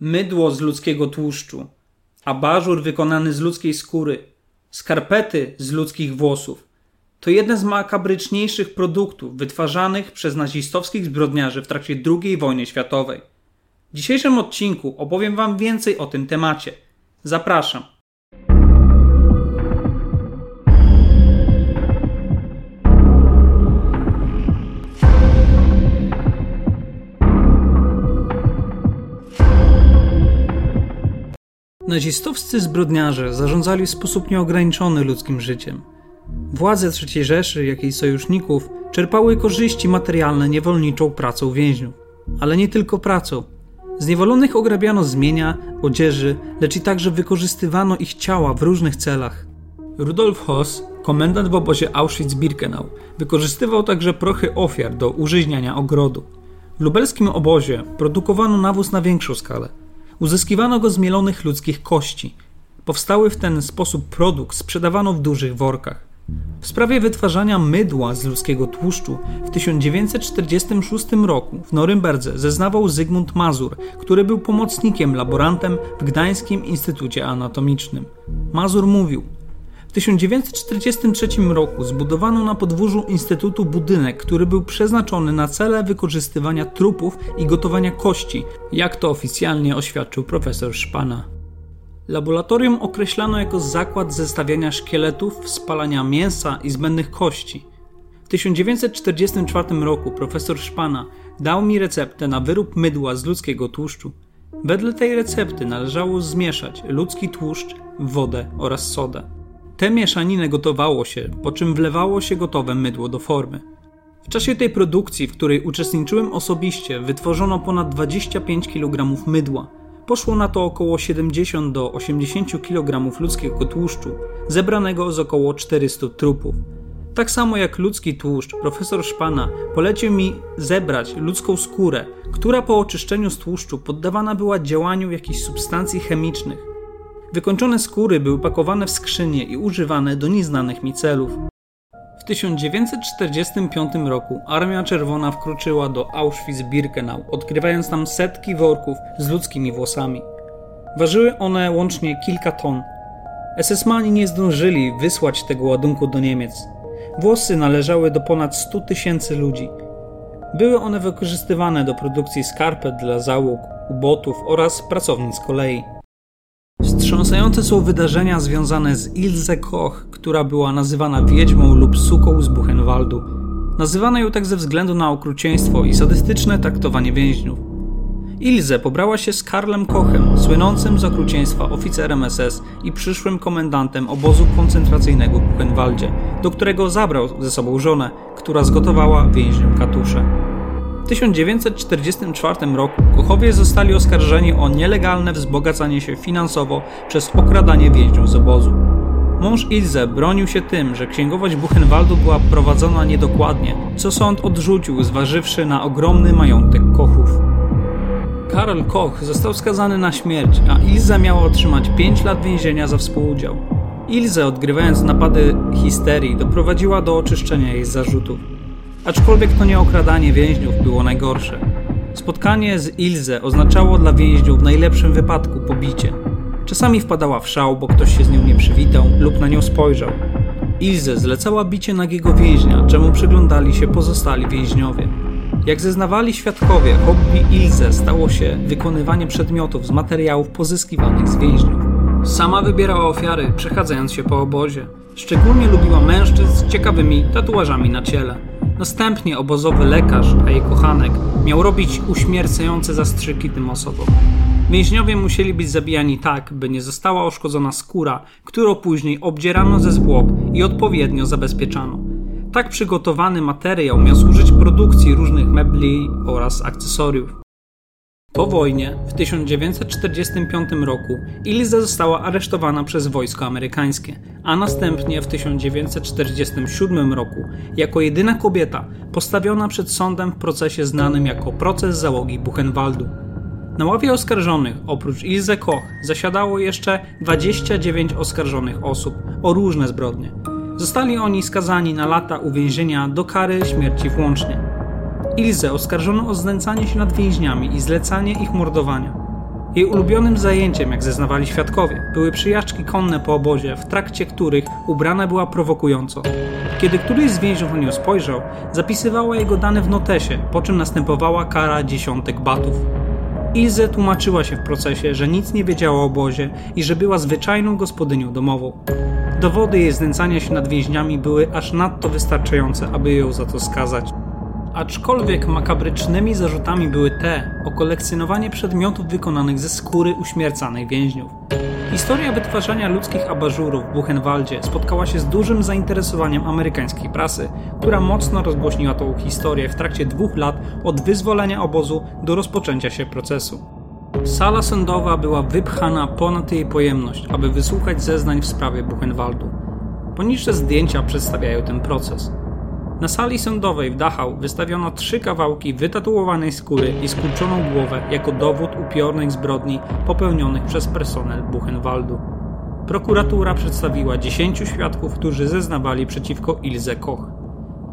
mydło z ludzkiego tłuszczu, abażur wykonany z ludzkiej skóry, skarpety z ludzkich włosów. To jedne z makabryczniejszych produktów wytwarzanych przez nazistowskich zbrodniarzy w trakcie II wojny światowej. W dzisiejszym odcinku opowiem Wam więcej o tym temacie. Zapraszam. Nazistowscy zbrodniarze zarządzali w sposób nieograniczony ludzkim życiem. Władze III Rzeszy, jak i sojuszników czerpały korzyści materialne niewolniczą pracą więźniów. Ale nie tylko pracą. Zniewolonych ograbiano z mienia, odzieży, lecz i także wykorzystywano ich ciała w różnych celach. Rudolf Hoss, komendant w obozie Auschwitz-Birkenau, wykorzystywał także prochy ofiar do użyźniania ogrodu. W lubelskim obozie produkowano nawóz na większą skalę. Uzyskiwano go z mielonych ludzkich kości. Powstały w ten sposób produkt sprzedawano w dużych workach. W sprawie wytwarzania mydła z ludzkiego tłuszczu w 1946 roku w Norymberdze zeznawał Zygmunt Mazur, który był pomocnikiem laborantem w Gdańskim Instytucie Anatomicznym. Mazur mówił: w 1943 roku zbudowano na podwórzu Instytutu budynek, który był przeznaczony na cele wykorzystywania trupów i gotowania kości, jak to oficjalnie oświadczył profesor Szpana. Laboratorium określano jako zakład zestawiania szkieletów, spalania mięsa i zbędnych kości. W 1944 roku profesor Szpana dał mi receptę na wyrób mydła z ludzkiego tłuszczu. Wedle tej recepty należało zmieszać ludzki tłuszcz, wodę oraz sodę. Tę mieszaninę gotowało się, po czym wlewało się gotowe mydło do formy. W czasie tej produkcji, w której uczestniczyłem osobiście, wytworzono ponad 25 kg mydła. Poszło na to około 70 do 80 kg ludzkiego tłuszczu, zebranego z około 400 trupów. Tak samo jak ludzki tłuszcz, profesor Szpana polecił mi zebrać ludzką skórę, która po oczyszczeniu z tłuszczu poddawana była działaniu jakichś substancji chemicznych. Wykończone skóry były pakowane w skrzynie i używane do nieznanych mi celów. W 1945 roku Armia Czerwona wkroczyła do Auschwitz-Birkenau, odkrywając tam setki worków z ludzkimi włosami. Ważyły one łącznie kilka ton. SS-mani nie zdążyli wysłać tego ładunku do Niemiec. Włosy należały do ponad 100 tysięcy ludzi. Były one wykorzystywane do produkcji skarpet dla załóg, ubotów oraz pracownic kolei. Wstrząsające są wydarzenia związane z Ilse Koch, która była nazywana wiedźmą lub suką z Buchenwaldu. Nazywano ją tak ze względu na okrucieństwo i sadystyczne traktowanie więźniów. Ilse pobrała się z Karlem Kochem, słynącym z okrucieństwa oficerem SS i przyszłym komendantem obozu koncentracyjnego w Buchenwaldzie, do którego zabrał ze sobą żonę, która zgotowała więźniom katusze. W 1944 roku Kochowie zostali oskarżeni o nielegalne wzbogacanie się finansowo przez okradanie więźniów z obozu. Mąż Ilze bronił się tym, że księgowość Buchenwaldu była prowadzona niedokładnie, co sąd odrzucił, zważywszy na ogromny majątek Kochów. Karol Koch został skazany na śmierć, a Ilze miała otrzymać 5 lat więzienia za współudział. Ilze, odgrywając napady histerii, doprowadziła do oczyszczenia jej zarzutów. Aczkolwiek to nie okradanie więźniów było najgorsze. Spotkanie z Ilze oznaczało dla więźniów w najlepszym wypadku pobicie. Czasami wpadała w szał, bo ktoś się z nią nie przywitał lub na nią spojrzał. Ilze zlecała bicie nagiego więźnia, czemu przyglądali się pozostali więźniowie. Jak zeznawali świadkowie, hobby Ilze stało się wykonywanie przedmiotów z materiałów pozyskiwanych z więźniów. Sama wybierała ofiary, przechadzając się po obozie. Szczególnie lubiła mężczyzn z ciekawymi tatuażami na ciele. Następnie obozowy lekarz, a jej kochanek, miał robić uśmiercające zastrzyki tym osobom. Więźniowie musieli być zabijani tak, by nie została uszkodzona skóra, którą później obdzierano ze zwłok i odpowiednio zabezpieczano. Tak przygotowany materiał miał służyć produkcji różnych mebli oraz akcesoriów. Po wojnie, w 1945 roku, Ilza została aresztowana przez wojsko amerykańskie, a następnie w 1947 roku, jako jedyna kobieta, postawiona przed sądem w procesie znanym jako proces załogi Buchenwaldu. Na ławie oskarżonych, oprócz Ilze Koch, zasiadało jeszcze 29 oskarżonych osób o różne zbrodnie. Zostali oni skazani na lata uwięzienia do kary śmierci włącznie. Ilze oskarżono o znęcanie się nad więźniami i zlecanie ich mordowania. Jej ulubionym zajęciem, jak zeznawali świadkowie, były przyjażdżki konne po obozie, w trakcie których ubrana była prowokująco. Kiedy któryś z więźniów na nią spojrzał, zapisywała jego dane w notesie, po czym następowała kara dziesiątek batów. Ilze tłumaczyła się w procesie, że nic nie wiedziała o obozie i że była zwyczajną gospodynią domową. Dowody jej znęcania się nad więźniami były aż nadto wystarczające, aby ją za to skazać. Aczkolwiek makabrycznymi zarzutami były te o kolekcjonowanie przedmiotów wykonanych ze skóry uśmiercanych więźniów. Historia wytwarzania ludzkich abażurów w Buchenwaldzie spotkała się z dużym zainteresowaniem amerykańskiej prasy, która mocno rozgłośniła tą historię w trakcie dwóch lat od wyzwolenia obozu do rozpoczęcia się procesu. Sala sądowa była wypchana ponad jej pojemność, aby wysłuchać zeznań w sprawie Buchenwaldu. Poniższe zdjęcia przedstawiają ten proces. Na sali sądowej w Dachau wystawiono trzy kawałki wytatuowanej skóry i skurczoną głowę jako dowód upiornych zbrodni popełnionych przez personel Buchenwaldu. Prokuratura przedstawiła dziesięciu świadków, którzy zeznawali przeciwko Ilze Koch.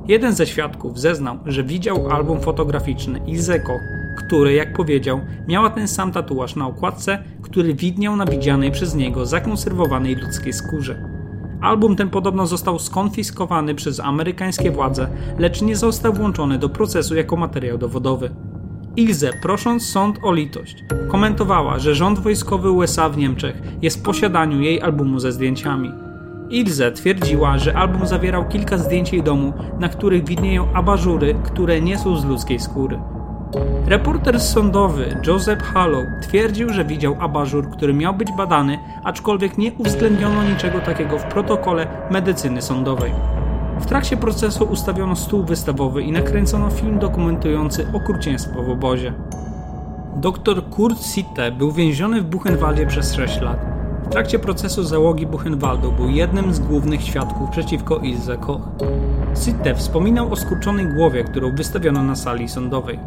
Jeden ze świadków zeznał, że widział album fotograficzny Ilze Koch, który, jak powiedział, miała ten sam tatuaż na okładce, który widniał na widzianej przez niego zakonserwowanej ludzkiej skórze. Album ten podobno został skonfiskowany przez amerykańskie władze, lecz nie został włączony do procesu jako materiał dowodowy. Ilze, prosząc sąd o litość, komentowała, że rząd wojskowy USA w Niemczech jest w posiadaniu jej albumu ze zdjęciami. Ilze twierdziła, że album zawierał kilka zdjęć jej domu, na których widnieją abażury, które nie są z ludzkiej skóry. Reporter sądowy Joseph Hallow twierdził, że widział abażur, który miał być badany, aczkolwiek nie uwzględniono niczego takiego w protokole medycyny sądowej. W trakcie procesu ustawiono stół wystawowy i nakręcono film dokumentujący okrucieństwo w obozie. Dr Kurt Sitte był więziony w Buchenwaldzie przez 6 lat. W trakcie procesu załogi Buchenwaldu był jednym z głównych świadków przeciwko Ilse Koch. Sitte wspominał o skurczonej głowie, którą wystawiono na sali sądowej.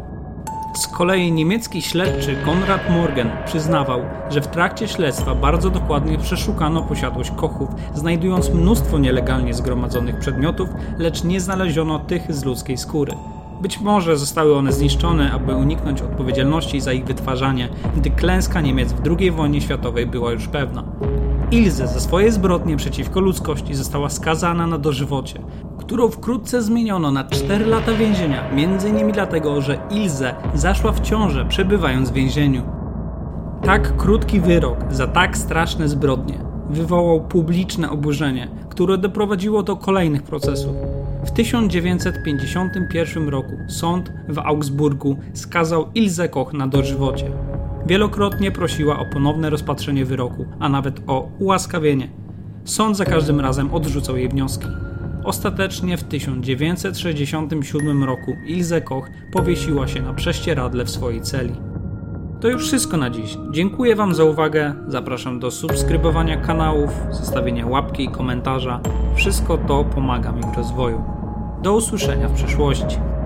Z kolei niemiecki śledczy Konrad Morgen przyznawał, że w trakcie śledztwa bardzo dokładnie przeszukano posiadłość Kochów, znajdując mnóstwo nielegalnie zgromadzonych przedmiotów, lecz nie znaleziono tych z ludzkiej skóry. Być może zostały one zniszczone, aby uniknąć odpowiedzialności za ich wytwarzanie, gdy klęska Niemiec w II wojnie światowej była już pewna. Ilze za swoje zbrodnie przeciwko ludzkości została skazana na dożywocie, którą wkrótce zmieniono na 4 lata więzienia, m.in. dlatego, że Ilze zaszła w ciążę przebywając w więzieniu. Tak krótki wyrok za tak straszne zbrodnie wywołał publiczne oburzenie, które doprowadziło do kolejnych procesów. W 1951 roku sąd w Augsburgu skazał Ilze Koch na dożywocie. Wielokrotnie prosiła o ponowne rozpatrzenie wyroku, a nawet o ułaskawienie. Sąd za każdym razem odrzucał jej wnioski. Ostatecznie w 1967 roku Ilse Koch powiesiła się na prześcieradle w swojej celi. To już wszystko na dziś. Dziękuję Wam za uwagę. Zapraszam do subskrybowania kanałów, zostawienia łapki i komentarza. Wszystko to pomaga mi w rozwoju. Do usłyszenia w przyszłości.